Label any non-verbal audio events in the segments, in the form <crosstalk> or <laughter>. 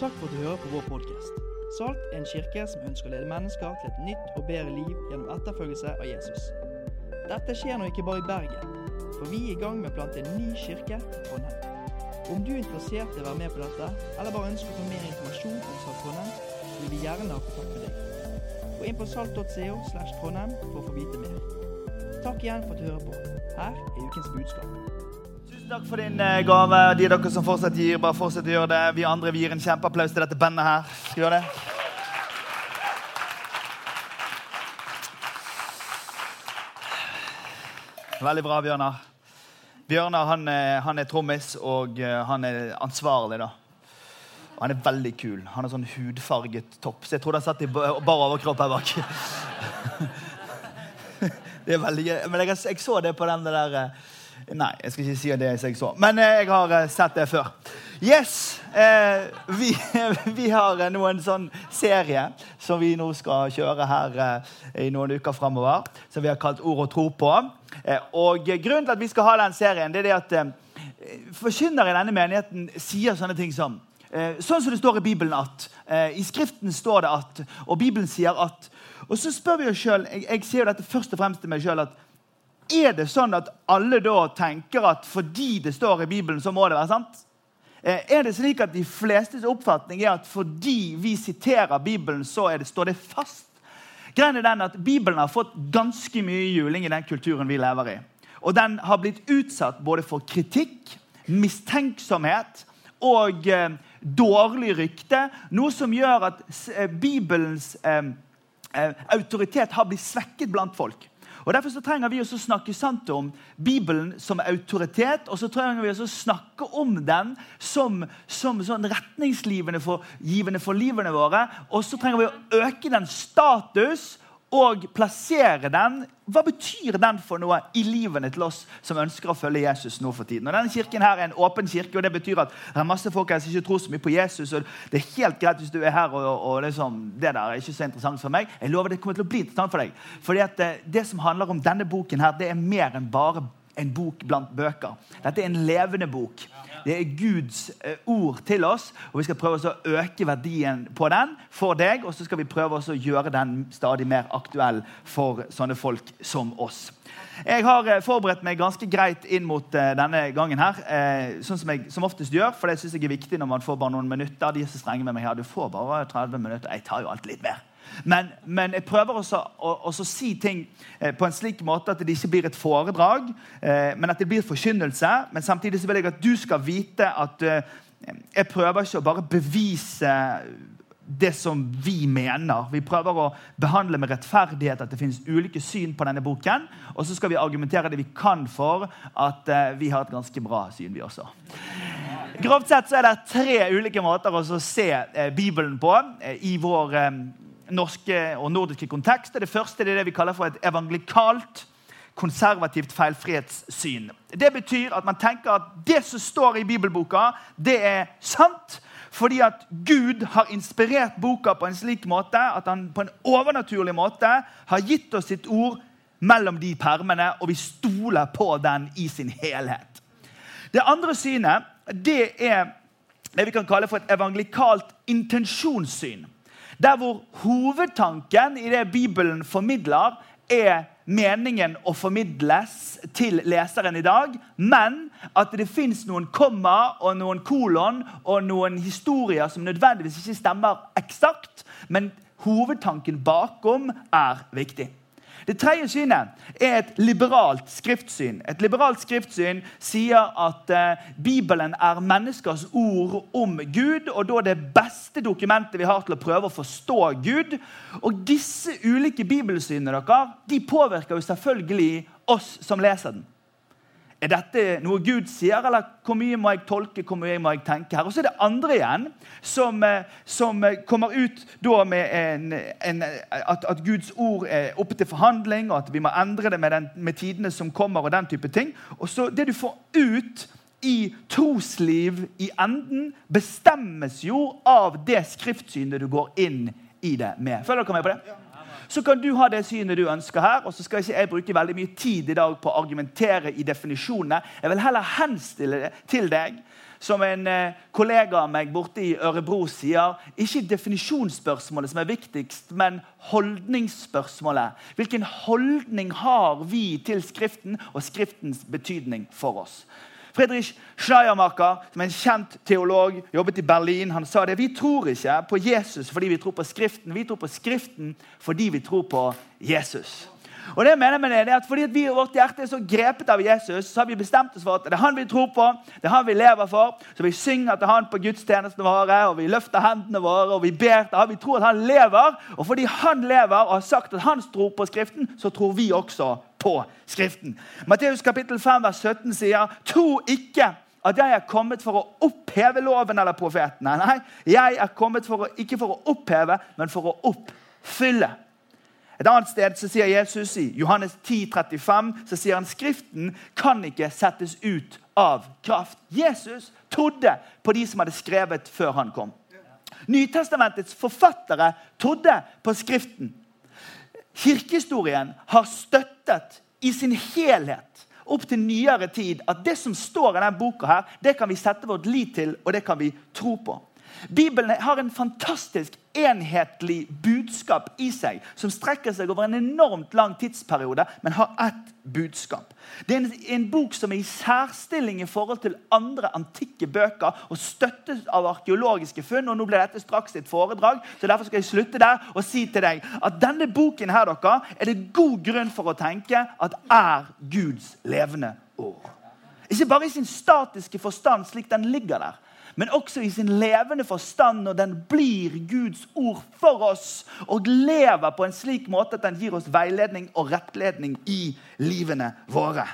Takk for at du hører på vår podkast. Salt er en kirke som ønsker å lede mennesker til et nytt og bedre liv gjennom etterfølgelse av Jesus. Dette skjer nå ikke bare i Bergen, for vi er i gang med å plante en ny kirke i Trondheim. Om du er interessert i å være med på dette, eller bare ønsker å få mer informasjon om Salt Trondheim, vil vi gjerne ha kontakt med deg. Gå inn på salt.co slash Trondheim for å få vite mer. Takk igjen for at du hører på. Her er ukens budskap. Takk for din eh, gave. De dere som fortsatt gir, bare fortsett å gjøre det. Vi andre vi gir en kjempeapplaus til dette bandet her. Skal vi gjøre det? Veldig bra, Bjørnar. Bjørnar han, er- han er trommis, og eh, han er ansvarlig. da. Og han er veldig kul. Han har sånn hudfarget topp. Så jeg trodde han satt i ba- bar overkropp her bak. <laughs> Det er veldig gøy. Men jeg, jeg så det på den der eh, Nei, jeg skal ikke si det jeg så. Men eh, jeg har eh, sett det før. Yes! Eh, vi, <laughs> vi har nå en sånn serie som vi nå skal kjøre her i noen uker framover. Som vi har kalt Ord og tro på. Og grunnen til at vi skal ha den serien, det er det at eh, forkynnere i denne menigheten sier sånne ting som Sånn som det står i Bibelen at I Skriften står det at, og Bibelen sier at Og så spør vi oss sjøl jeg, jeg sier jo dette først og fremst til meg sjøl at er det sånn at alle da tenker at fordi det står i Bibelen, så må det være sant? Eh, Er det slik at de flestes oppfatning er at fordi vi siterer Bibelen, så det, står det fast? Greien er den at Bibelen har fått ganske mye juling i den kulturen vi lever i. Og den har blitt utsatt både for kritikk, mistenksomhet og eh, dårlig rykte. Noe som gjør at eh, Bibelens eh, eh, autoritet har blitt svekket blant folk. Og Derfor så trenger vi også å snakke sant om Bibelen som autoritet. Og så trenger vi også å snakke om den som, som sånn retningsgivende for, for livene våre. Og så trenger vi å øke den status og plassere den. Hva betyr den for noe i livene til oss som ønsker å følge Jesus nå for tiden? Og denne kirken her er en åpen kirke, og det betyr at det er masse folk som ikke tror så mye på Jesus. og Det er helt greit hvis du er her og, og liksom, det der er ikke så interessant for meg. Jeg lover det kommer til å bli interessant for deg. Fordi at det, det som handler om denne boken her, det er mer enn bare en bok blant bøker. Dette er en levende bok. Det er Guds eh, ord til oss, og vi skal prøve å øke verdien på den for deg. Og så skal vi prøve å gjøre den stadig mer aktuell for sånne folk som oss. Jeg har eh, forberedt meg ganske greit inn mot eh, denne gangen her. sånn som jeg som oftest gjør, for det synes jeg er viktig når man får bare noen minutter. De er så strenge med meg her. Du får bare 30 minutter. Jeg tar jo alltid litt mer. Men, men, jeg prøver også å også si ting eh, på en slik måte at det ikke blir et foredrag, eh, men at det blir forkynnelse. Men samtidig vil jeg at du skal vite at eh, jeg prøver ikke å bare bevise det som vi mener. Vi prøver å behandle med rettferdighet at det finnes ulike syn på denne boken. Og så skal vi argumentere det vi kan for at vi har et ganske bra syn, vi også. Grovt sett så er det tre ulike måter å se Bibelen på i vår norske og nordiske kontekster. Det første er det vi kaller for et evangelikalt, konservativt feilfrihetssyn. Det betyr at man tenker at det som står i bibelboka, det er sant. Fordi at Gud har inspirert boka på en slik måte at han på en overnaturlig måte har gitt oss sitt ord mellom de permene, og vi stoler på den i sin helhet. Det andre synet det er det vi kan kalle for et evangelikalt intensjonssyn. Der hvor hovedtanken i det Bibelen formidler, er meningen å formidles til leseren i dag, men at det fins noen komma og noen kolon og noen historier som nødvendigvis ikke stemmer eksakt, men hovedtanken bakom er viktig. Det tredje synet er et liberalt skriftsyn. Et liberalt skriftsyn sier at eh, Bibelen er menneskers ord om Gud, og da det beste dokumentet vi har til å prøve å forstå Gud. Og disse ulike bibelsynene dere, de påvirker jo selvfølgelig oss som leser den. Er dette noe Gud sier, eller hvor mye må jeg tolke, hvor mye må jeg tenke her? Og så er det andre igjen som, eh, som kommer ut med en, en, at, at, Guds ord er oppe til forhandling, og at vi må endre det med, den, med tidene som kommer. og den type ting. Og så Det du får ut i trosliv i enden, bestemmes jo av det skriftsynet du går inn i det med. Følger dere med på det? Så kan du ha det synet du ønsker her. og så skal ikke jeg bruke veldig mye tid i dag på å argumentere i definisjonene. Jeg vil heller henstille det til deg, som en eh, kollega av meg borte i Ørebro sier, ikke definisjonsspørsmålet som er viktigst, men holdningsspørsmålet. Hvilken holdning har vi til Skriften og Skriftens betydning for oss? Friedrich Schleiermacher, som er en kjent teolog, jobbet i Berlin. Han sa det. Vi tror ikke på Jesus fordi vi tror på Skriften. Vi tror på Skriften fordi vi tror på Jesus. Og det mener jeg det at Fordi vi i vårt hjerte er så grepet av Jesus, så har vi bestemt oss for at det er han vi tror på, det er han vi lever for. Så vi synger til han på gudstjenestene våre, og vi løfter hendene våre og vi ber til han. Vi tror at han lever, og fordi han lever og har sagt at han tror på Skriften, så tror vi også på Skriften. Matteus kapittel 5, vers 17 sier tro ikke at jeg er kommet for å oppheve loven eller profetene. Nei, jeg er kommet for å, ikke for å oppheve, men for å oppfylle. Et annet sted så sier Jesus i Johannes 10, 35, så sier han Skriften kan ikke settes ut av kraft. Jesus trodde på de som hadde skrevet før han kom. Nytestamentets forfattere trodde på Skriften. Kirkehistorien har støttet i sin helhet opp til nyere tid at det som står i denne boka, her, det kan vi sette vårt lit til, og det kan vi tro på. Bibelen har en fantastisk enhetlig budskap i seg som strekker seg over en enormt lang tidsperiode, men har ett budskap. Det er en, en, bok som er i særstilling i forhold til andre antikke bøker og støttes av arkeologiske funn. og Nå blir dette straks et foredrag, så derfor skal jeg slutte der og si til deg at denne boken her, dere, er det god grunn for å tenke at er Guds levende ord. Ikke bare i sin statiske forstand, slik den ligger der, men også i sin levende forstand når den blir Guds ord for oss og lever på en slik måte at den gir oss veiledning og rettledning i livene våre.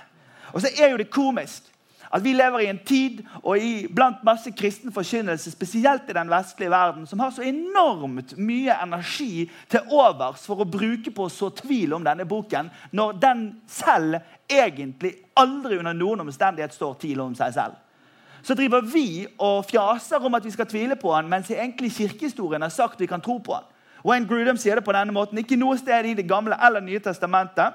Og så er jo det komisk at vi lever i en tid og i blant masse kristen forkynnelse, spesielt i den vestlige verden, som har så enormt mye energi til overs for å bruke på å så tvil om denne boken, når den selv egentlig aldri under noen omstendighet står tvil om seg selv så driver vi og fjaser om at vi skal tvile på han, mens egentlig kirkehistorien har sagt vi kan tro på han. Wayne Grudem sier det på denne måten. Ikke noe sted i Det gamle eller nye testamentet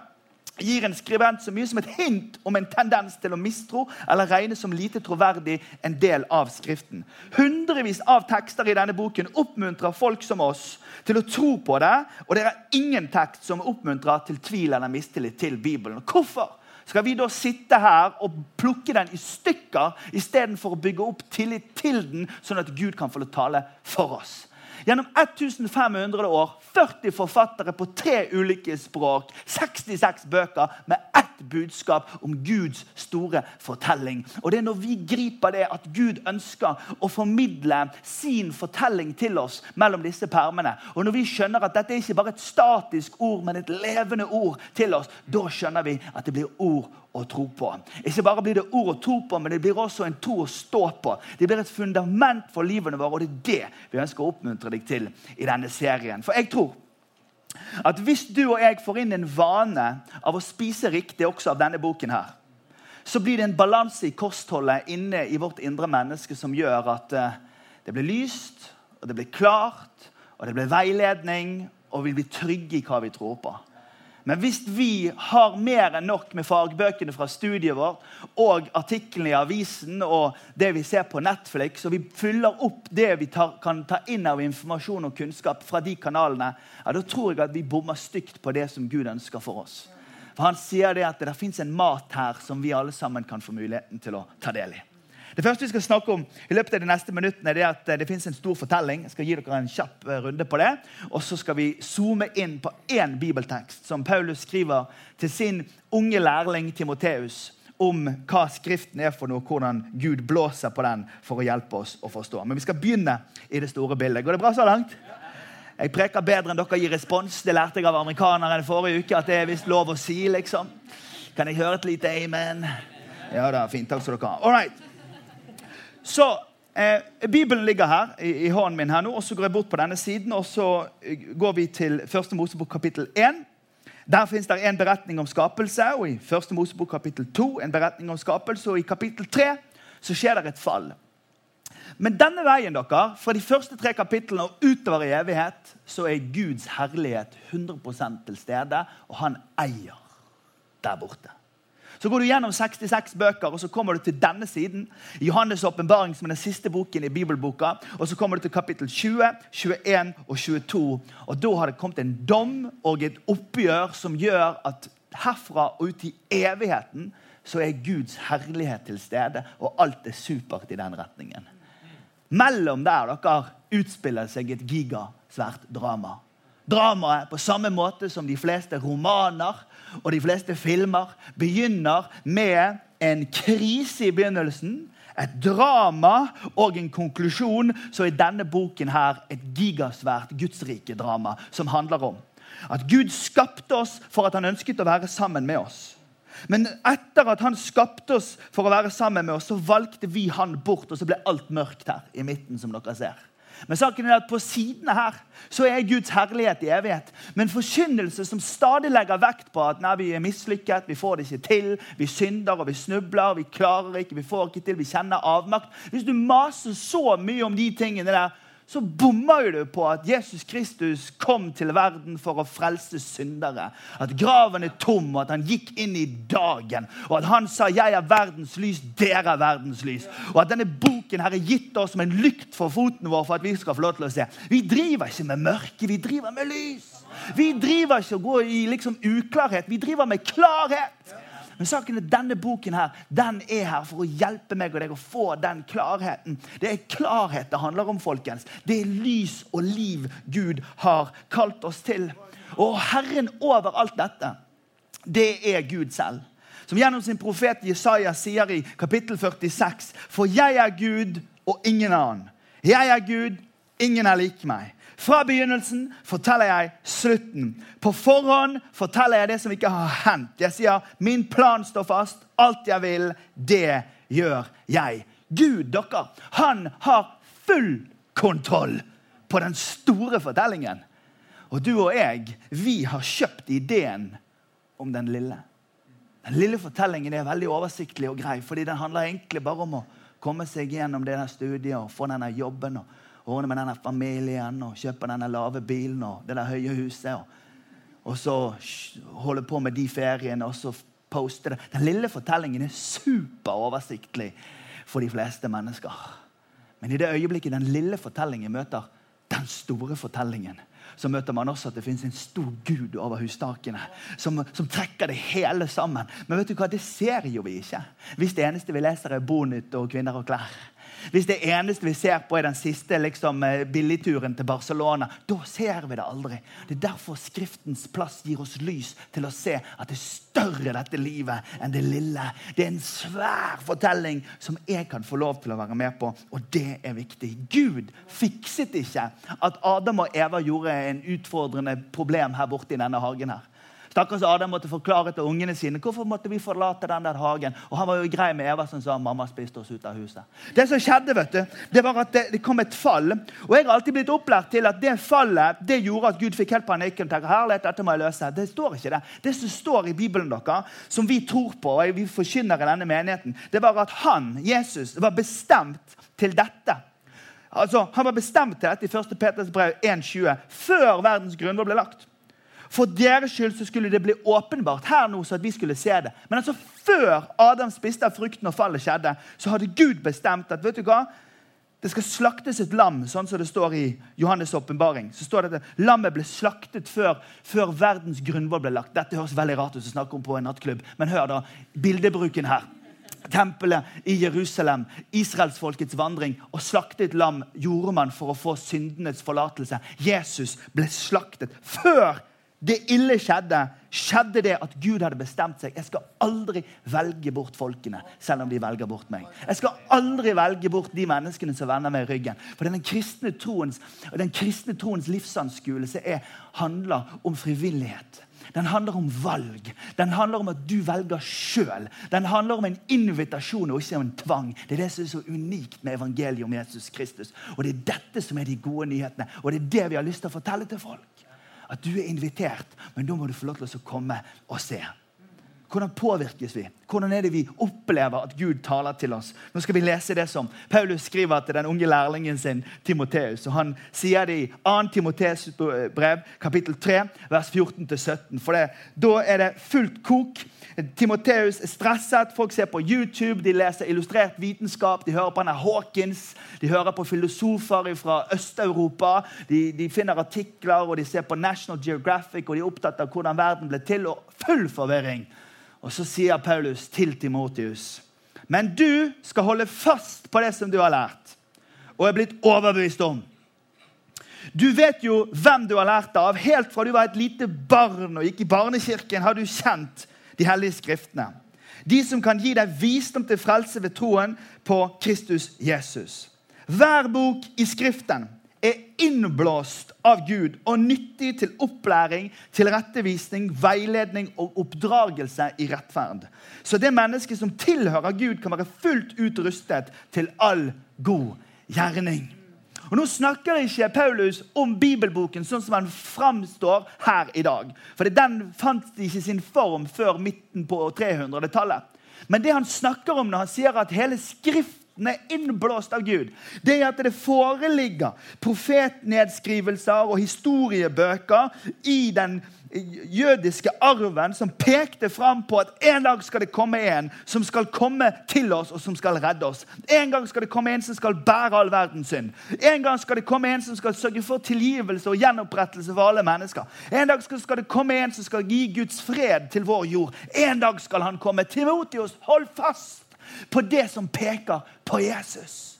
gir en skribent så mye som et hint om en tendens til å mistro eller regne som lite troverdig en del av Skriften. Hundrevis av tekster i denne boken oppmuntrer folk som oss til å tro på det, og det er ingen tekst som oppmuntrer til tvil eller mistillit til Bibelen. Hvorfor? Skal vi da sitte her og plukke den i stykker istedenfor å bygge opp tillit til den, sånn at Gud kan få tale for oss? Gjennom 1500 år, 40 forfattere på tre ulike språk, 66 bøker med ett budskap om Guds store fortelling. Og Det er når vi griper det, at Gud ønsker å formidle sin fortelling til oss mellom disse permene. Og når vi skjønner at dette er ikke bare et statisk ord, men et levende ord til oss, da skjønner vi at det blir ord å tro på. Ikke bare blir det ord å tro på, men det blir også en tro å stå på. Det blir et fundament for livene våre, og det er det vi ønsker å oppmuntre deg til i denne serien. For jeg tror at hvis du og jeg får inn en vane av å spise riktig også av denne boken her, så blir det en balanse i kostholdet inne i vårt indre menneske som gjør at eh, det blir lyst, og det blir klart, og det blir veiledning, og vi blir trygge i hva vi tror på. Men hvis vi har mer enn nok med fagbøkene fra studiet vårt og artiklene i avisen og det vi ser på Netflix, og vi fyller opp det vi tar, kan ta inn av informasjon og kunnskap fra de kanalene, ja, da tror jeg at vi bommer stygt på det som Gud ønsker for oss. For Han sier det at det fins en mat her som vi alle sammen kan få muligheten til å ta del i. Det første vi skal snakke om i løpet av de neste minuttene, er at eh, det finnes en stor fortelling. Jeg skal gi dere en kjapp eh, runde på det. Og så skal vi zoome inn på én bibeltekst som Paulus skriver til sin unge lærling Timoteus om hva Skriften er for noe, hvordan Gud blåser på den for å hjelpe oss å forstå. Men vi skal begynne i det store bildet. Går det bra så langt? Jeg preker bedre enn dere gir respons. Det lærte jeg av amerikanerne forrige uke. at det er visst lov å si, liksom. Kan jeg høre et lite amen? Ja da, fint. Takk skal dere ha. All right. Så eh, Bibelen ligger her i, i, hånden min, her nå, og så går jeg bort på denne siden. og Så eh, går vi til 1. Mosebok kapittel 1. Der fins det en beretning om skapelse, og i 1. Mosebok kapittel 2 en beretning om skapelse, og i kapittel 3 så skjer det et fall. Men denne veien, dere, fra de første tre kapitlene og utover i evighet, så er Guds herlighet 100 til stede, og han eier der borte. Så går du gjennom 66 bøker, og så kommer du til denne siden. Johannes' åpenbaring, som er den siste boken i bibelboka. Og så kommer du til kapittel 20, 21 og 22. Og da har det kommet en dom og et oppgjør som gjør at herfra og ut i evigheten så er Guds herlighet til stede, og alt er supert i den retningen. Mellom der dere utspiller seg et gigasvært drama. Dramaet, på samme måte som de fleste romaner og de fleste filmer, begynner med en krise i begynnelsen, et drama og en konklusjon, så er denne boken her et gigasvært gudsrike drama som handler om at Gud skapte oss for at han ønsket å være sammen med oss. Men etter at han skapte oss for å være sammen med oss, så valgte vi han bort, og så ble alt mørkt her i midten. som dere ser. Men saken er at på sidene her så er Guds herlighet i evighet. Men forkynnelse som stadig legger vekt på at nei, vi er mislykket, vi får det ikke til, vi synder og vi snubler, vi klarer ikke, vi får ikke til, vi kjenner avmakt Hvis du maser så mye om de tingene der, så bommer du på at Jesus Kristus kom til verden for å frelse syndere. At graven er tom, og at han gikk inn i dagen. Og at han sa 'Jeg er verdens lys, dere er verdens lys'. Og at denne boken her er gitt oss som en lykt for foten vår for at vi skal få lov til å se. Vi driver ikke med mørke, vi driver med lys. Vi driver ikke å gå i liksom uklarhet, vi driver med klarhet. Men saken er denne boken her, den er her for å hjelpe meg og deg å få den klarheten. Det er klarhet det handler om, folkens. Det er lys og liv Gud har kalt oss til. Og Herren over alt dette, det er Gud selv. Som gjennom sin profet Jesaja sier i kapittel 46.: For jeg er Gud og ingen annen. Jeg er Gud, ingen er lik meg. Fra begynnelsen forteller jeg slutten. På forhånd forteller jeg det som ikke har hendt. Jeg sier min plan står fast. Alt jeg vil, det gjør jeg. Gud, dere, han har full kontroll på den store fortellingen. Og du og jeg, vi har kjøpt ideen om den lille. Den lille fortellingen er veldig oversiktlig og grei, fordi den handler egentlig bare om å komme seg gjennom det der studiet og få denne jobben. og ordne med denne familien og kjøpe denne lave bilen og det der høye huset. Og, og så holde på med de feriene og så poste det. Den lille fortellingen er superoversiktlig for de fleste mennesker. Men i det øyeblikket den lille fortellingen møter den store fortellingen, så møter man også at det finnes en stor gud over hustakene som, som, trekker det hele sammen. Men vet du hva, det ser jo vi ikke hvis det eneste vi leser, er Bonytt og Kvinner og klær. Hvis det eneste vi ser på, er den siste liksom, eh, billigturen til Barcelona, da ser vi det aldri. Det er derfor Skriftens plass gir oss lys til å se at det er større dette livet enn det lille. Det er en svær fortelling som jeg kan få lov til å være med på, og det er viktig. Gud fikset ikke at Adam og Eva gjorde en utfordrende problem her borte i denne hagen. her. Stakkars Adam måtte forklare til ungene sine hvorfor måtte vi forlate den der hagen. Og Han var jo grei med Eva som sa mamma spiste oss ut av huset. Det som skjedde, vet du, det var at det, det kom et fall. Og Jeg har alltid blitt opplært til at det fallet det gjorde at Gud fikk helt panikken. og herlighet, dette må jeg løse. Det står ikke det. Det som står i Bibelen, dere, som vi tror på, og vi forkynner i denne menigheten, det var at han, Jesus, var bestemt til dette. Altså, Han var bestemt til dette i 1. Peters brev 1,20 før verdens grunnlov ble lagt. For deres skyld så skulle det bli åpenbart her nå, så at vi skulle se det. Men altså før Adam spiste av frukten og fallet skjedde, så hadde Gud bestemt at vet du hva? Det skal slaktes et lam, sånn som det står i Johannes' åpenbaring. Så står det at Lammet ble slaktet før, før verdens grunnvoll ble lagt. Dette høres veldig rart ut å snakke om på en nattklubb, men hør da bildebruken her tempelet i Jerusalem, israelsfolkets vandring, og slaktet lam gjorde man for å få syndenes forlatelse. Jesus ble slaktet før det ille skjedde, skjedde det at Gud hadde bestemt seg. Jeg skal aldri velge bort folkene, selv om de velger bort meg. Jeg skal aldri velge bort de menneskene som vender meg i ryggen. For den kristne troens, den kristne troens livsanskuelse er, handler om frivillighet. Den handler om valg. Den handler om at du velger sjøl. Den handler om en invitasjon og ikke om en tvang. Det er det som er så unikt med evangeliet om Jesus Kristus. Og det er dette som er de gode nyhetene. Og det er det vi har lyst til å fortelle til folk at du er invitert, men da må du få lov til å komme og se. Hvordan påvirkes vi? Hvordan er det vi opplever at Gud taler til oss? Nå skal vi lese det som Paulus skriver til den unge lærlingen sin Timoteus. Han sier det i 2. Timoteus brev, kapittel 3, vers 14-17. For det, da er det fullt kok. Timoteus er stresset. Folk ser på YouTube, de leser illustrert vitenskap, de hører på Anna Hawkins, de hører på filosofer fra Øst-Europa. De, de, finner artikler og de ser på National Geographic og de er opptatt av hvordan verden ble til. og Full forvirring. Og så sier Paulus til Timotius.: Men du skal holde fast på det som du har lært og er blitt overbevist om. Du vet jo hvem du har lært av. Helt fra du var et lite barn og gikk i barnekirken, har du kjent de hellige skriftene. De som kan gi deg visdom til frelse ved troen på Kristus Jesus. Hver bok i Skriften er innblåst av Gud og nyttig til opplæring, tilrettevisning, veiledning og oppdragelse i rettferd. Så det mennesket som tilhører Gud, kan være fullt ut rustet til all god gjerning. Og Nå snakker ikke Paulus om bibelboken sånn som den framstår her i dag. For Den fant ikke sin form før midten på 300-tallet. Men det han snakker om når han sier at hele Skriften er innblåst av Gud, det er at det foreligger profetnedskrivelser og historiebøker i den jødiske arven som pekte fram på at en dag skal det komme en som skal komme til oss og som skal redde oss. En gang skal det komme en som skal bære all verdens synd. En gang skal det komme en som skal sørge for tilgivelse og gjenopprettelse for alle mennesker. En dag skal det komme en som skal gi Guds fred til vår jord. En dag skal han komme. Timotius, hold fast på det som peker på Jesus.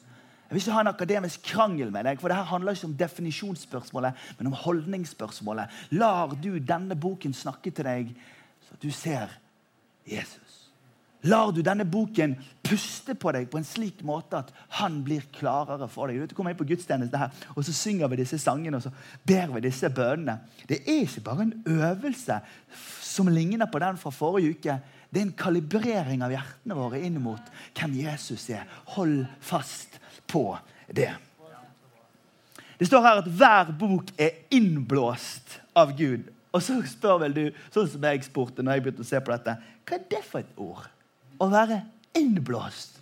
Jeg vil ikke ha en akademisk krangel med deg, for dette handler ikke om definisjonsspørsmålet, men om holdningsspørsmålet. Lar du denne boken snakke til deg, så du ser Jesus? Lar du denne boken puste på deg på en slik måte at han blir klarere for deg? Du kommer inn på gudstjeneste her, og så synger vi disse sangene og så ber vi disse bønnene. Det er ikke bare en øvelse som ligner på den fra forrige uke. Det er en kalibrering av hjertene våre inn mot hvem Jesus er. Hold fast på det. Det står her at hver bok er innblåst av Gud. Og så spør vel du, sånn som jeg spurte når jeg begynte å se på dette, hva er det for et ord? Å være innblåst.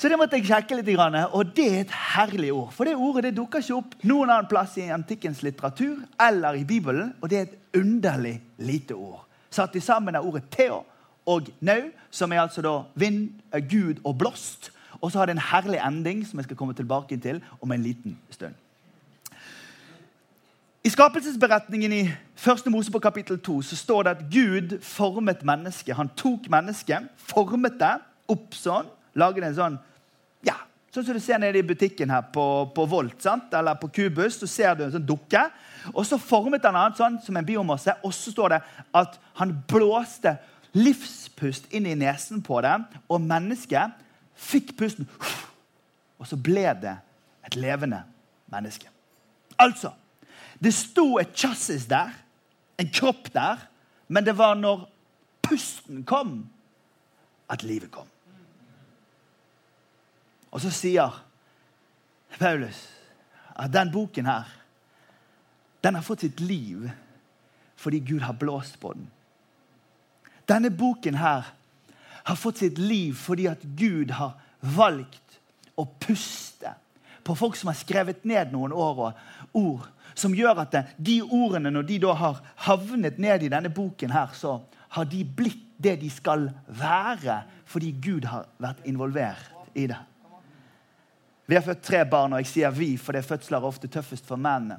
Så det måtte jeg sjekke litt, og det er et herlig ord. For det ordet det dukker ikke opp noen annen plass i antikkens litteratur eller i Bibelen. Og det er et underlig lite ord. Satt i sammen av ordet teo og nau, som er altså da vind, Gud og blåst. Og så har det en herlig ending som jeg skal komme tilbake til om en liten stund. I skapelsesberetningen i 1. Mosebok kapittel 2 så står det at Gud formet mennesket. Han tok mennesket, formet det opp sånn, laget en sånn ja, Sånn som du ser nede i butikken her på, på Volt sant? eller på Kubus. Så ser du en sånn dukke. Og så formet han annet sånn som en biomasse. Og så står det at han blåste livspust inn i nesen på det. Og mennesket fikk pusten, og så ble det et levende menneske. Altså Det sto et chassis der, en kropp der, men det var når pusten kom, at livet kom. Og så sier Paulus at den boken her, den har fått sitt liv fordi Gud har blåst på den. Denne boken her har fått sitt liv fordi at Gud har valgt å puste på folk som har skrevet ned noen år og ord, som gjør at de ordene, når de da har havnet ned i denne boken, her, så har de blitt det de skal være, fordi Gud har vært involvert i det. Vi har født tre barn, og jeg sier vi, for det er fødsler ofte tøffest for mennene.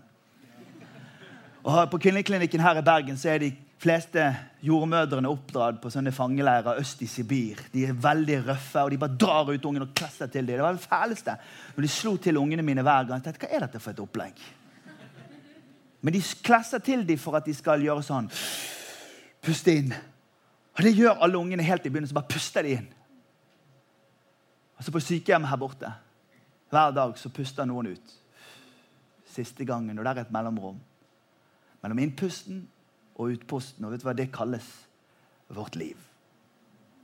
Og På kvinneklinikken her i Bergen så er de fleste jordmødrene oppdratt på sånne fangeleirer øst i Sibir. De er veldig røffe, og de bare drar ut ungen og klesser til dem. Det var det fæleste når de slo til ungene mine hver gang. Tenkte, Hva er dette for et opplegg? Men de klesser til dem for at de skal gjøre sånn. Puste inn. Og det gjør alle ungene helt i begynnelsen. Bare puster de inn. Og så på sykehjemmet her borte hver dag så puster noen ut. Siste gangen, og der er et mellomrom. Mellom innpusten og utposten. Og vet du hva det kalles? Vårt liv.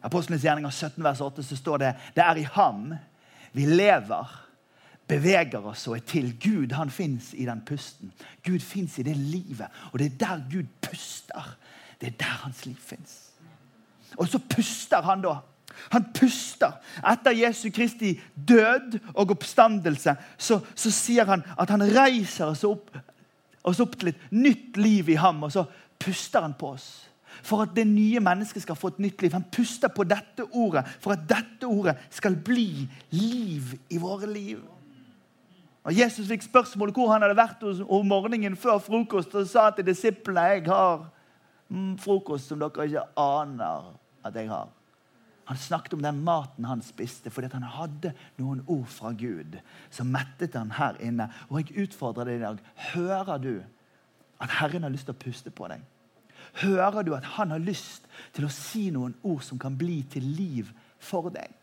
Apostlenes gjerninger 17, vers 8 så står det det er i ham vi lever, beveger oss og er til. Gud han fins i den pusten. Gud fins i det livet. Og det er der Gud puster. Det er der hans liv fins. Og så puster han da. Han puster. Etter Jesu Kristi død og oppstandelse så, så sier han at han reiser oss opp, oss opp til et nytt liv i ham. Og så puster han på oss. For at det nye mennesket skal få et nytt liv. Han puster på dette ordet for at dette ordet skal bli liv i våre liv. Og Jesus fikk spørsmål hvor han hadde vært om morgenen før frokost og sa til disiplene jeg har mm, frokost som dere ikke aner at jeg har. Han snakket om den maten han spiste, fordi han hadde noen ord fra Gud som mettet han her inne. Og jeg utfordrer deg i dag. Hører du at Herren har lyst til å puste på deg? Hører du at han har lyst til å si noen ord som kan bli til liv for deg?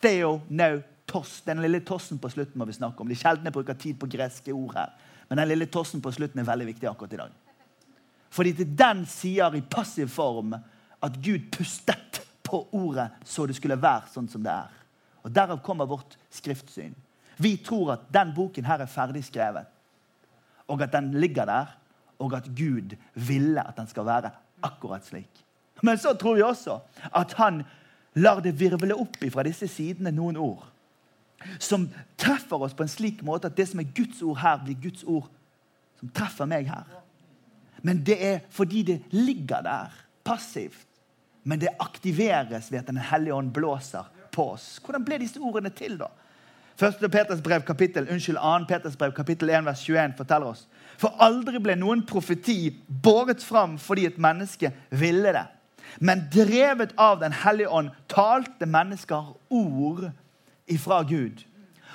Theo no toss, Den lille tossen på slutten må vi snakke om. Det er sjelden jeg bruker tid på greske ord her. Men den lille tossen på slutten er veldig viktig akkurat i dag. Fordi til den sier i passiv form at Gud pustet på ordet så det skulle være sånn som det er. Og Derav kommer vårt skriftsyn. Vi tror at den boken her er ferdig skrevet, og at den ligger der, og at Gud ville at den skal være akkurat slik. Men så tror vi også at han lar det virvle opp fra disse sidene noen ord som treffer oss på en slik måte at det som er Guds ord her, blir Guds ord som treffer meg her. Men det er fordi det ligger der passivt. Men det aktiveres ved at Den hellige ånd blåser på oss. Hvordan ble disse ordene til, da? Første Peters brev, kapittel, unnskyld, 2. Peters brev, kapittel 1, vers 21 forteller oss. For aldri ble noen profeti båret fram fordi et menneske ville det. Men drevet av Den hellige ånd talte mennesker ord ifra Gud.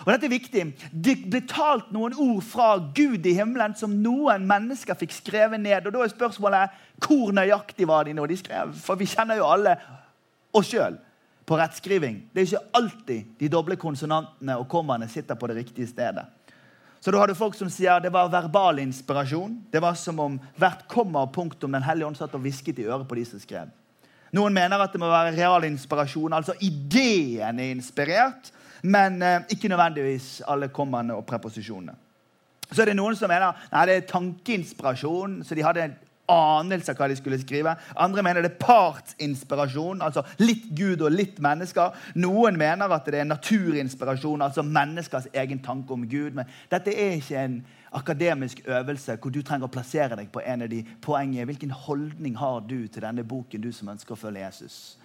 Og dette er viktig. Det ble talt noen ord fra Gud i himmelen som noen mennesker fikk skrevet ned. Og Da er spørsmålet hvor nøyaktig var de når de skrev? For vi kjenner jo alle oss sjøl på rettskriving. Det er ikke alltid de doble konsonantene og kommaene sitter på det riktige stedet. Så da har du folk som sier det var verbal inspirasjon. Det var som om hvert komma og punktum Den hellige ånd satt og hvisket i øret på de som skrev. Noen mener at det må være real inspirasjon, altså ideen er inspirert men eh, ikke nødvendigvis alle kommaene og preposisjonene. Så er det noen som mener nei, det er tankeinspirasjon, så de hadde anelse av hva de skulle skrive. Andre mener det er partsinspirasjon, altså litt Gud og litt mennesker. Noen mener at det er naturinspirasjon, altså menneskers egen tanke om Gud. Men dette er ikke en akademisk øvelse hvor du trenger å plassere deg på en av de poengene. Hvilken holdning har du til denne boken, du som ønsker å følge Jesus?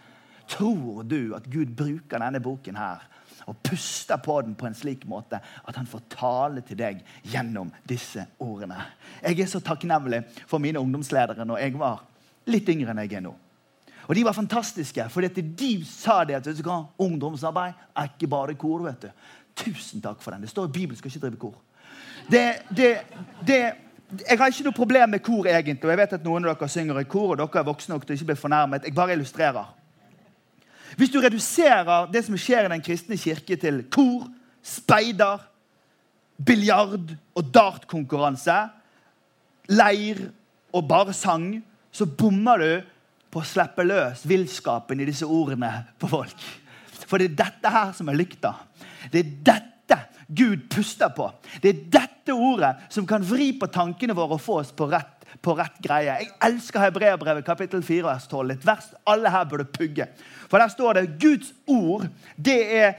Tror du at Gud bruker denne boken her og puster på den på en slik måte at han får tale til deg gjennom disse ordene. Jeg er så takknemlig for mine ungdomsledere når jeg var litt yngre enn jeg er nå. Og De var fantastiske, for de sa det at vet du hva, ungdomsarbeid er ikke bare kor. vet du. Tusen takk for den. Det står i Bibelen skal ikke drive kor. Det, det, det, jeg har ikke noe problem med kor, egentlig. og jeg vet at Noen av dere synger i kor, og dere er voksne nok til å ikke bli fornærmet. Jeg bare illustrerer. Hvis du reduserer det som skjer i den kristne kirke, til kor, speider, biljard og dartkonkurranse, leir og bare sang, så bommer du på å slippe løs villskapen i disse ordene på folk. For det er dette her som er lykta. Det er dette Gud puster på. Det er dette ordet som kan vri på tankene våre og få oss på rett på rett greie. Jeg elsker Hebreabrevet kapittel 4 vers 12. Et vers alle her burde pugge. For Der står det Guds ord det er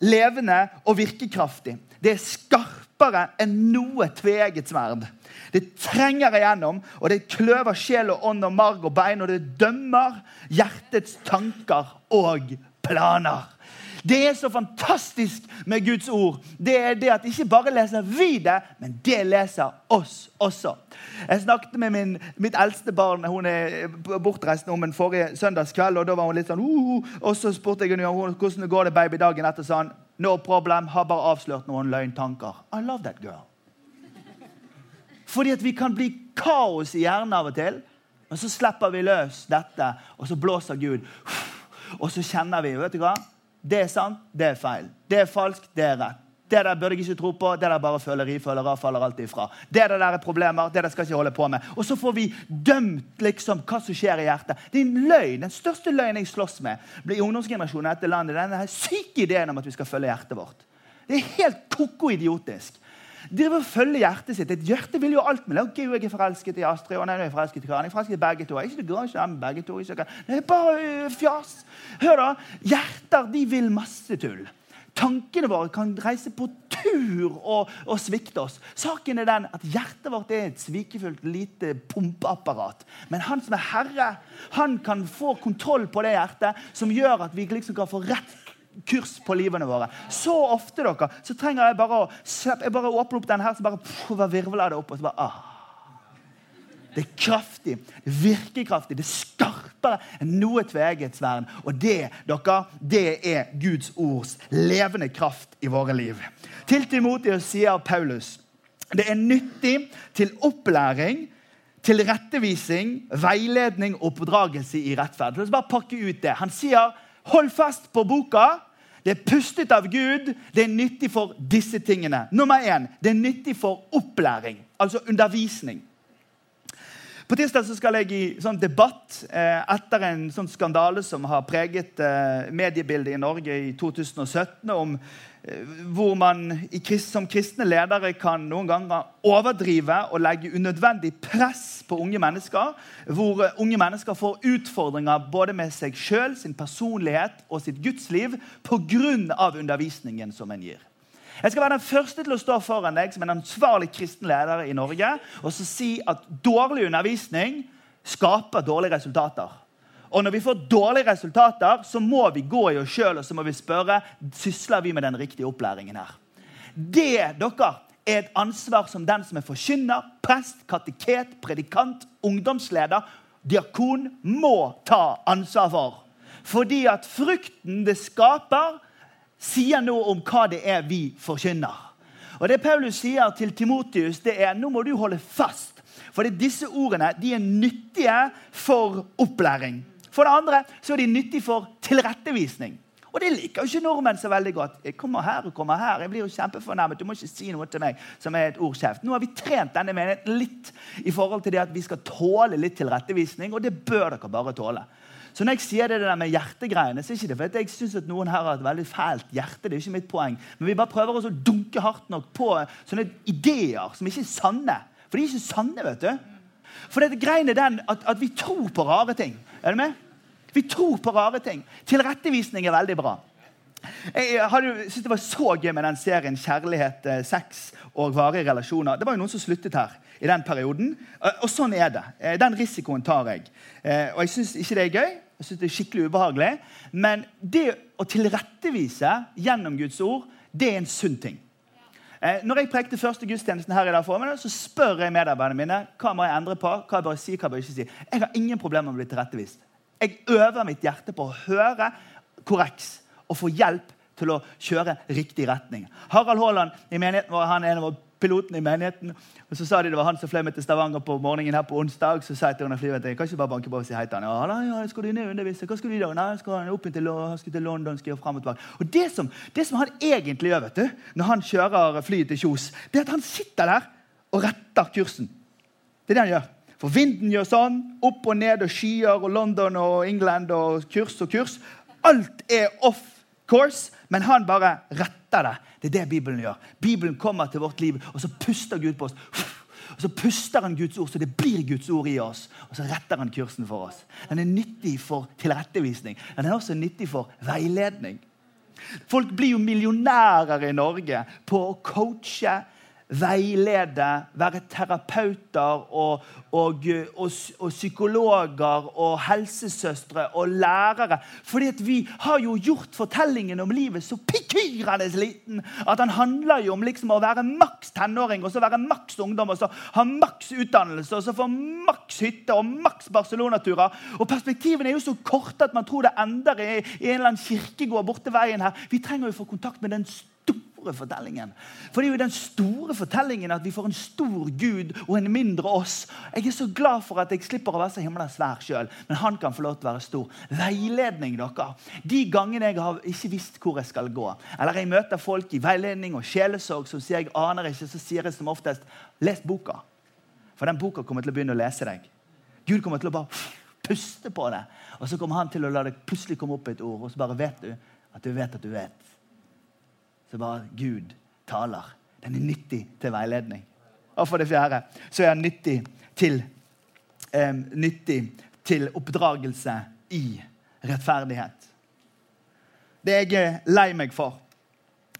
levende og virkekraftig. Det er skarpere enn noe tveegget sverd. Det trenger igjennom, og det kløver sjel og ånd og marg og bein, og det dømmer hjertets tanker og planer. Det er så fantastisk med Guds ord. Det er det at ikke bare leser vi det, men det leser oss også. Jeg snakket med min, mitt eldste barn. Hun er bortreist om en forrige søndagskveld. og da var hun litt sånn, uh, og Så spurte jeg henne hvordan går det baby dagen etter. sånn, No problem, har bare avslørt noen løgntanker. I love that girl. Fordi at vi kan bli kaos i hjernen av og til. Men så slipper vi løs dette, og så blåser Gud. Og så kjenner vi vet du hva? Det er sant, det er feil. Det er falskt, det er rett. Det der burde jeg ikke tro på. Det der bare føleri. Følere faller alltid ifra. Det der er problemer. Det der skal jeg ikke holde på med. Og så får vi dømt liksom hva som skjer i hjertet. Det er en løgn. Den største løgnen jeg slåss med i ungdomsgenerasjonen etter landet, denne syke ideen om at vi skal følge hjertet vårt. Det er helt koko idiotisk. Driver og følger hjertet sitt. Et hjerte vil jo alt med det. Okay, jeg er forelsket i Astrid, og nei, jeg er forelsket i Karen. Jeg er forelsket i begge to. Jeg ikke glad i dem begge to. Ikke, det er bare øh, fjas. Hør da, Hjerter de vil masse tull. Tankene våre kan reise på tur og, og, svikte oss. Saken er den at Hjertet vårt er et svikefullt lite pumpeapparat. Men han som er herre, han kan få kontroll på det hjertet, som gjør at vi liksom kan få rett kurs på livene våre. Så ofte dere, så trenger jeg bare å jeg bare åpne opp den her, så bare pff, virvler det opp. og så bare, ah. Det er kraftig, det virker kraftig, det er skarpere enn noe tveget sverd. Og det dere, det er Guds ords levende kraft i våre liv. Til Timotius sier Paulus det er nyttig til opplæring, tilrettevisning, veiledning og oppdragelse i rettferd. La oss bare pakke ut det. Han sier Hold fast på boka. Det er pustet av Gud. Det er nyttig for disse tingene. Nummer én, det er nyttig for opplæring, altså undervisning. På tirsdag skal jeg i sånn debatt eh, etter en sånn skandale som har preget eh, mediebildet i Norge i 2017, om hvor man som kristne ledere kan noen ganger overdrive og legge unødvendig press på unge mennesker. Hvor eh, unge mennesker får utfordringer både med seg sjøl, sin personlighet og sitt gudsliv pga. undervisningen som en gir. Jeg skal være den første til å stå foran deg som en ansvarlig kristen leder i Norge og så si at dårlig undervisning skaper dårlige resultater. Og når vi får dårlige resultater, så må vi gå i oss sjøl og så må vi spørre sysler vi med den riktige opplæringen. her. Det dere, er et ansvar som den som er forkynner, prest, kateket, predikant, ungdomsleder, diakon, må ta ansvar for. Fordi at frukten det skaper, sier noe om hva det er vi forkynner. Og Det Paulus sier til Timotius, det er nå må du holde fast. For disse ordene de er nyttige for opplæring. For det andre så er de nyttige for tilrettevisning. Og det liker jo ikke nordmenn så veldig godt. Jeg kommer her og kommer her. Jeg blir jo kjempefornærmet. Du må ikke si noe til meg som er et ordskjeft. Nå har vi trent denne menigheten litt i forhold til det at vi skal tåle litt tilrettevisning, og det bør dere bare tåle. Så når jeg sier det der med hjertegreiene, så er ikke det fordi jeg synes at noen her har et veldig fælt hjerte. det er ikke mitt poeng. Men vi bare prøver å dunke hardt nok på sånne ideer som ikke er sanne. For de er ikke sanne, vet du. For det greiene den at, at vi tror på rare ting. Er du med? Vi tror på rare ting. Tilrettevisning er veldig bra. Jeg synes Det var så gøy med den serien 'Kjærlighet, eh, sex og varige relasjoner'. Det var jo noen som sluttet her i den perioden. Og sånn er det. Eh, den risikoen tar jeg. Eh, og jeg syns ikke det er gøy. Jeg synes det er skikkelig ubehagelig. Men det å tilrettevise gjennom Guds ord, det er en sunn ting. Når jeg prekte første gudstjenesten her i dag formiddag, så spør jeg medarbeiderne mine hva må jeg endre på, hva jeg bør si, hva jeg ikke si. Jeg har ingen problemer med å bli tilrettevist. Jeg øver mitt hjerte på å høre korreks og få hjelp til å kjøre riktig retning. Harald Haaland i menigheten vår, han er en av pilotene i menigheten. og Så sa de det var han som fløy meg til Stavanger på morgenen her på onsdag. Så sa jeg til henne flyvende, jeg kan ikke bare banke på og si hei til han. Ja, da, ja, skal du ned undervise? Hva skal du i dag? Nei, skal opp til, skal til London, skal frem og tilbake. Og det som, det som han egentlig gjør vet du, når han kjører flyet til Kjos, det er at han sitter der og retter kursen. Det er det han gjør. For vinden gjør sånn. Opp og ned og skyer og London og England og kurs og kurs. Alt er off course, men han bare retter det. Det er det Bibelen gjør. Bibelen kommer til vårt liv, og så puster Gud på oss. Og Så puster han Guds ord, så det blir Guds ord i oss. Og så retter han kursen for oss. Den er nyttig for tilrettevisning. Den er også nyttig for veiledning. Folk blir jo millionærer i Norge på å coache, veilede, være terapeuter og, og, og, og, psykologer og helsesøstre og lærere. Fordi vi har jo gjort fortellingen om livet så pikyrende liten at den handler jo om liksom å være maks tenåring og så være maks ungdom og så ha maks utdannelse og så få maks hytte og maks Barcelona-turer. Og Perspektivene er jo så korte at man tror det ender i, i en eller annen kirkegård borte veien her. Vi trenger jo få kontakt med den store store fortellingen. For det er jo den store fortellingen at vi får en stor Gud og en mindre oss. Jeg er så glad for at jeg slipper å være så himla svær sjøl, men han kan få lov til å være stor. Veiledning, dere. De gangene jeg har ikke visst hvor jeg skal gå, eller jeg møter folk i veiledning og sjelesorg som sier jeg aner ikke, så sier jeg som oftest les boka. For den boka kommer til å begynne å lese deg. Gud kommer til å bare puste på det. Og så kommer han til å la det plutselig komme opp et ord, og så bare vet du at du vet at du vet så bare Gud taler. Den er nyttig til veiledning. Og for det fjerde så er den nyttig til, eh, nyttig til oppdragelse i rettferdighet. Det jeg er lei meg for,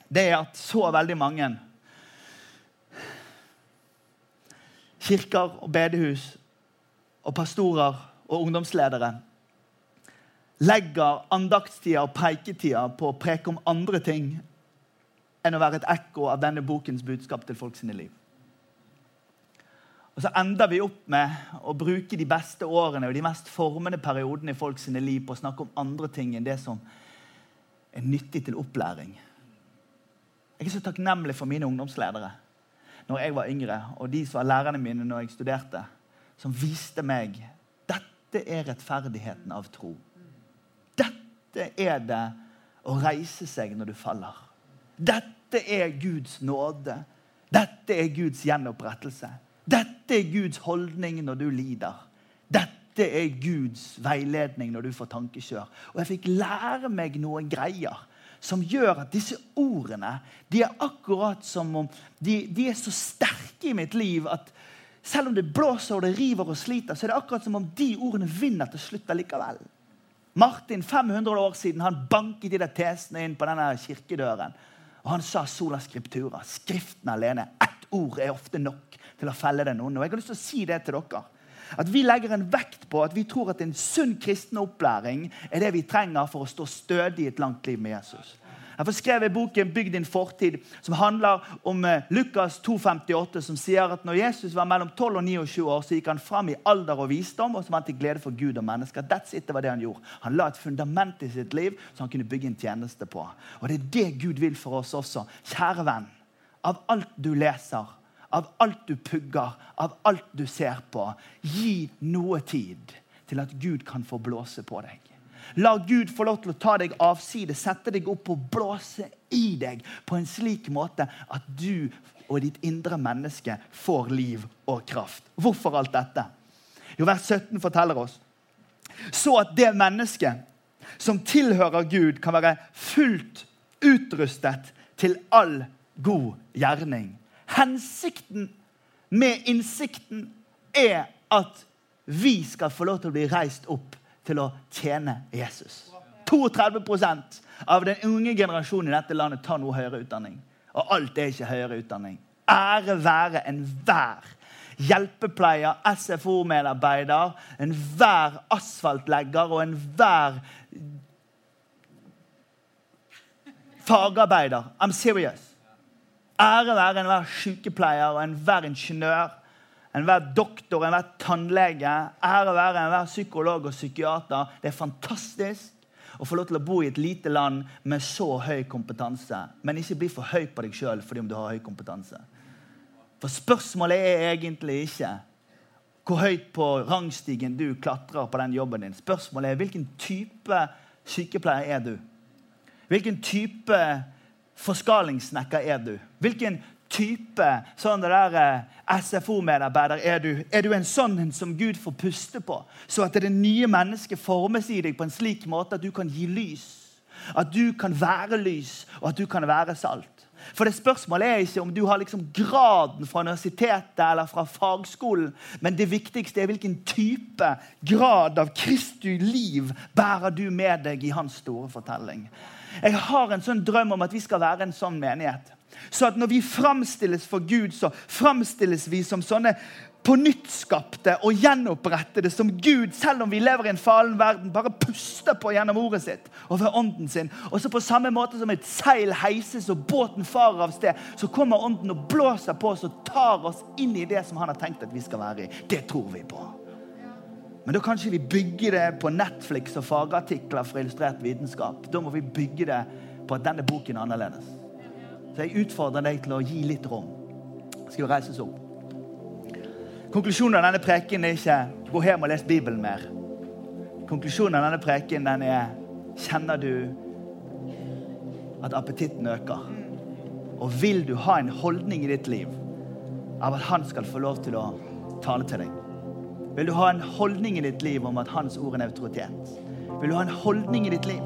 det er at så veldig mange kirker og bedehus og pastorer og ungdomsledere legger andaktstider og preiketida på å preke om andre ting enn å være et ekko av denne bokens budskap til folk sine liv. Og så ender vi opp med å bruke de beste årene og de mest formende periodene i folk sine liv på å snakke om andre ting enn det som er nyttig til opplæring. Jeg er så takknemlig for mine ungdomsledere når jeg var yngre, og de som var lærerne mine når jeg studerte, som viste meg dette er rettferdigheten av tro. Dette er det å reise seg når du faller. Dette er Guds nåde. Dette er Guds gjenopprettelse. Dette er Guds holdning når du lider. Dette er Guds veiledning når du får tankekjør. Og jeg fikk lære meg noen greier som gjør at disse ordene de er akkurat som om de, de er så sterke i mitt liv at selv om det blåser og det river og sliter, så er det akkurat som om de ordene vinner til slutt allikevel. Martin, 500 år siden, han banket de der tesene inn på denne kirkedøren. Og han sa sola scriptura. Skriften alene. Ett ord er ofte nok til å felle den onde. Og jeg har lyst til å si det til dere. At vi legger en vekt på at vi tror at en sunn kristen opplæring er det vi trenger for å stå stødig i et langt liv med Jesus. Jeg får skrevet boken 'Bygg din fortid', som handler om eh, Lukas 2,58, som sier at når Jesus var mellom 12 og 29 år, så gikk han fram i alder og visdom, og så var til glede for Gud og mennesker. That's it, det var det Han gjorde. Han la et fundament i sitt liv som han kunne bygge en tjeneste på. Og det er det Gud vil for oss også. Kjære venn, av alt du leser, av alt du pugger, av alt du ser på, gi noe tid til at Gud kan få blåse på deg. La Gud få lov til å ta deg avside, sette deg opp og blåse i deg på en slik måte at du og ditt indre menneske får liv og kraft. Hvorfor alt dette? Jo, Vers 17 forteller oss så at det mennesket som tilhører Gud, kan være fullt utrustet til all god gjerning. Hensikten med innsikten er at vi skal få lov til å bli reist opp til å tjene Jesus. 32% av den unge generasjonen i dette landet tar noe høyere utdanning. Og alt er ikke høyere utdanning. Ære være enhver hjelpepleier, SFO-medarbeider, enhver asfaltlegger og enhver fagarbeider. I'm serious. Ære være enhver sykepleier og enhver ingeniør enhver doktor, enhver tannlege, ære være enhver psykolog og psykiater. Det er fantastisk å få lov til å bo i et lite land med så høy kompetanse. Men ikke bli for høy på deg sjøl fordi om du har høy kompetanse. For spørsmålet er egentlig ikke hvor høyt på rangstigen du klatrer på den jobben din. Spørsmålet er hvilken type sykepleier er du? Hvilken type forskalingssnekker er du? Hvilken type sånn det der eh, SFO-medarbeider er du? Er du en sånn som Gud får puste på, så at det nye mennesket formes i deg på en slik måte at du kan gi lys? At du kan være lys, og at du kan være salt? For det Spørsmålet er ikke om du har liksom graden fra universitetet eller fra fagskolen, men det viktigste er hvilken type grad av Kristi liv bærer du med deg i hans store fortelling. Jeg har en sånn drøm om at vi skal være en sånn menighet. Så at når vi framstilles for Gud, så framstilles vi som sånne på nytt skapte og gjenopprettede som Gud, selv om vi lever i en fallen verden, bare puster på gjennom ordet sitt og ved ånden sin. Og så på samme måte som et seil heises og båten farer av sted, så kommer ånden og blåser på oss og tar oss inn i det som han har tenkt at vi skal være i. Det tror vi på. Men da kan ikke vi bygge det på Netflix og fagartikler for illustrert vitenskap. Da må vi bygge det på at denne boken er annerledes. Så jeg utfordrer deg til å gi litt rom. Skal vi reise oss opp? Konklusjonen av denne preken er ikke 'gå hjem og les Bibelen mer'. Konklusjonen av denne preken den er Kjenner du at appetitten øker? Og vil du ha en holdning i ditt liv av at han skal få lov til å tale til deg? Vil du ha en holdning i ditt liv om at hans ord er en autoritet? Vil du ha en holdning i ditt liv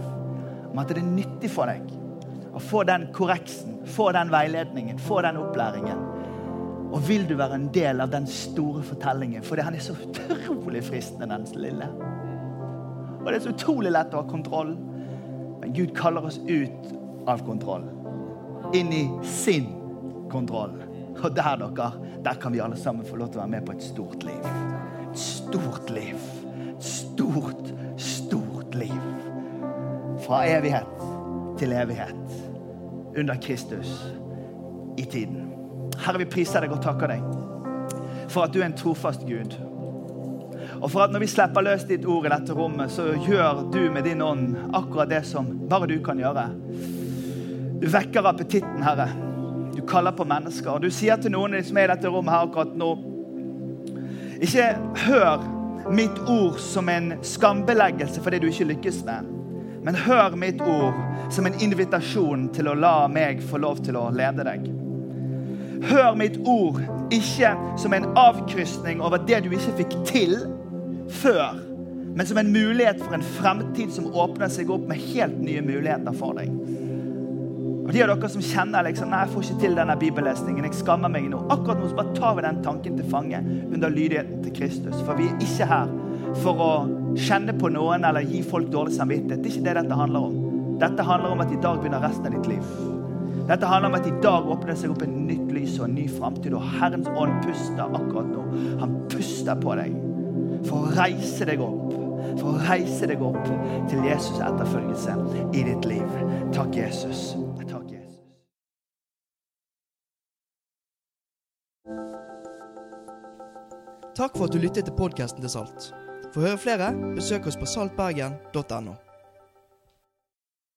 om at det er nyttig for deg Og få den korreksen, få den veiledningen, få den opplæringen. Og vil du være en del av den store fortellingen? For han er så utrolig fristende, den lille. Og det er så utrolig lett å ha kontroll. Men Gud kaller oss ut av kontroll. Inn i sin kontroll. Og der, dere, der kan vi alle sammen få lov til å være med på et stort liv. Et stort liv. Et stort, stort liv. Fra evighet til evighet. Under Kristus i tiden. Herre, vi priser deg og takker deg for at du er en trofast Gud. Og for at når vi slipper løs ditt ord i dette rommet, så gjør du med din ånd akkurat det som bare du kan gjøre. Du vekker appetitten, Herre. Du kaller på mennesker. Og du sier til noen som er i dette rommet her akkurat nå Ikke hør mitt ord som en skambeleggelse for det du ikke lykkes med. Men hør mitt ord som en invitasjon til å la meg få lov til å lede deg. Hør mitt ord ikke som en avkrysning over det du ikke fikk til før, men som en mulighet for en fremtid som åpner seg opp med helt nye muligheter for deg. Og De av dere som kjenner liksom, nei, jeg får ikke til denne bibellesningen, jeg skammer meg nå. Akkurat nå så bare tar vi den tanken til fange under lydigheten til Kristus. For vi er ikke her for å kjenne på noen eller gi folk dårlig samvittighet. Det er ikke det dette handler om. Dette handler om at i dag begynner resten av ditt liv. Dette handler om at i dag åpner seg opp en nytt lys og en ny framtid. Og Herrens ånd puster akkurat nå. Han puster på deg for å reise deg opp. For å reise deg opp til Jesus' etterfølgelse i ditt liv. Takk, Jesus. Takk, Jesus. Takk for at du lyttet til podkasten til Salt. For å høre flere, besøk oss på saltbergen.no.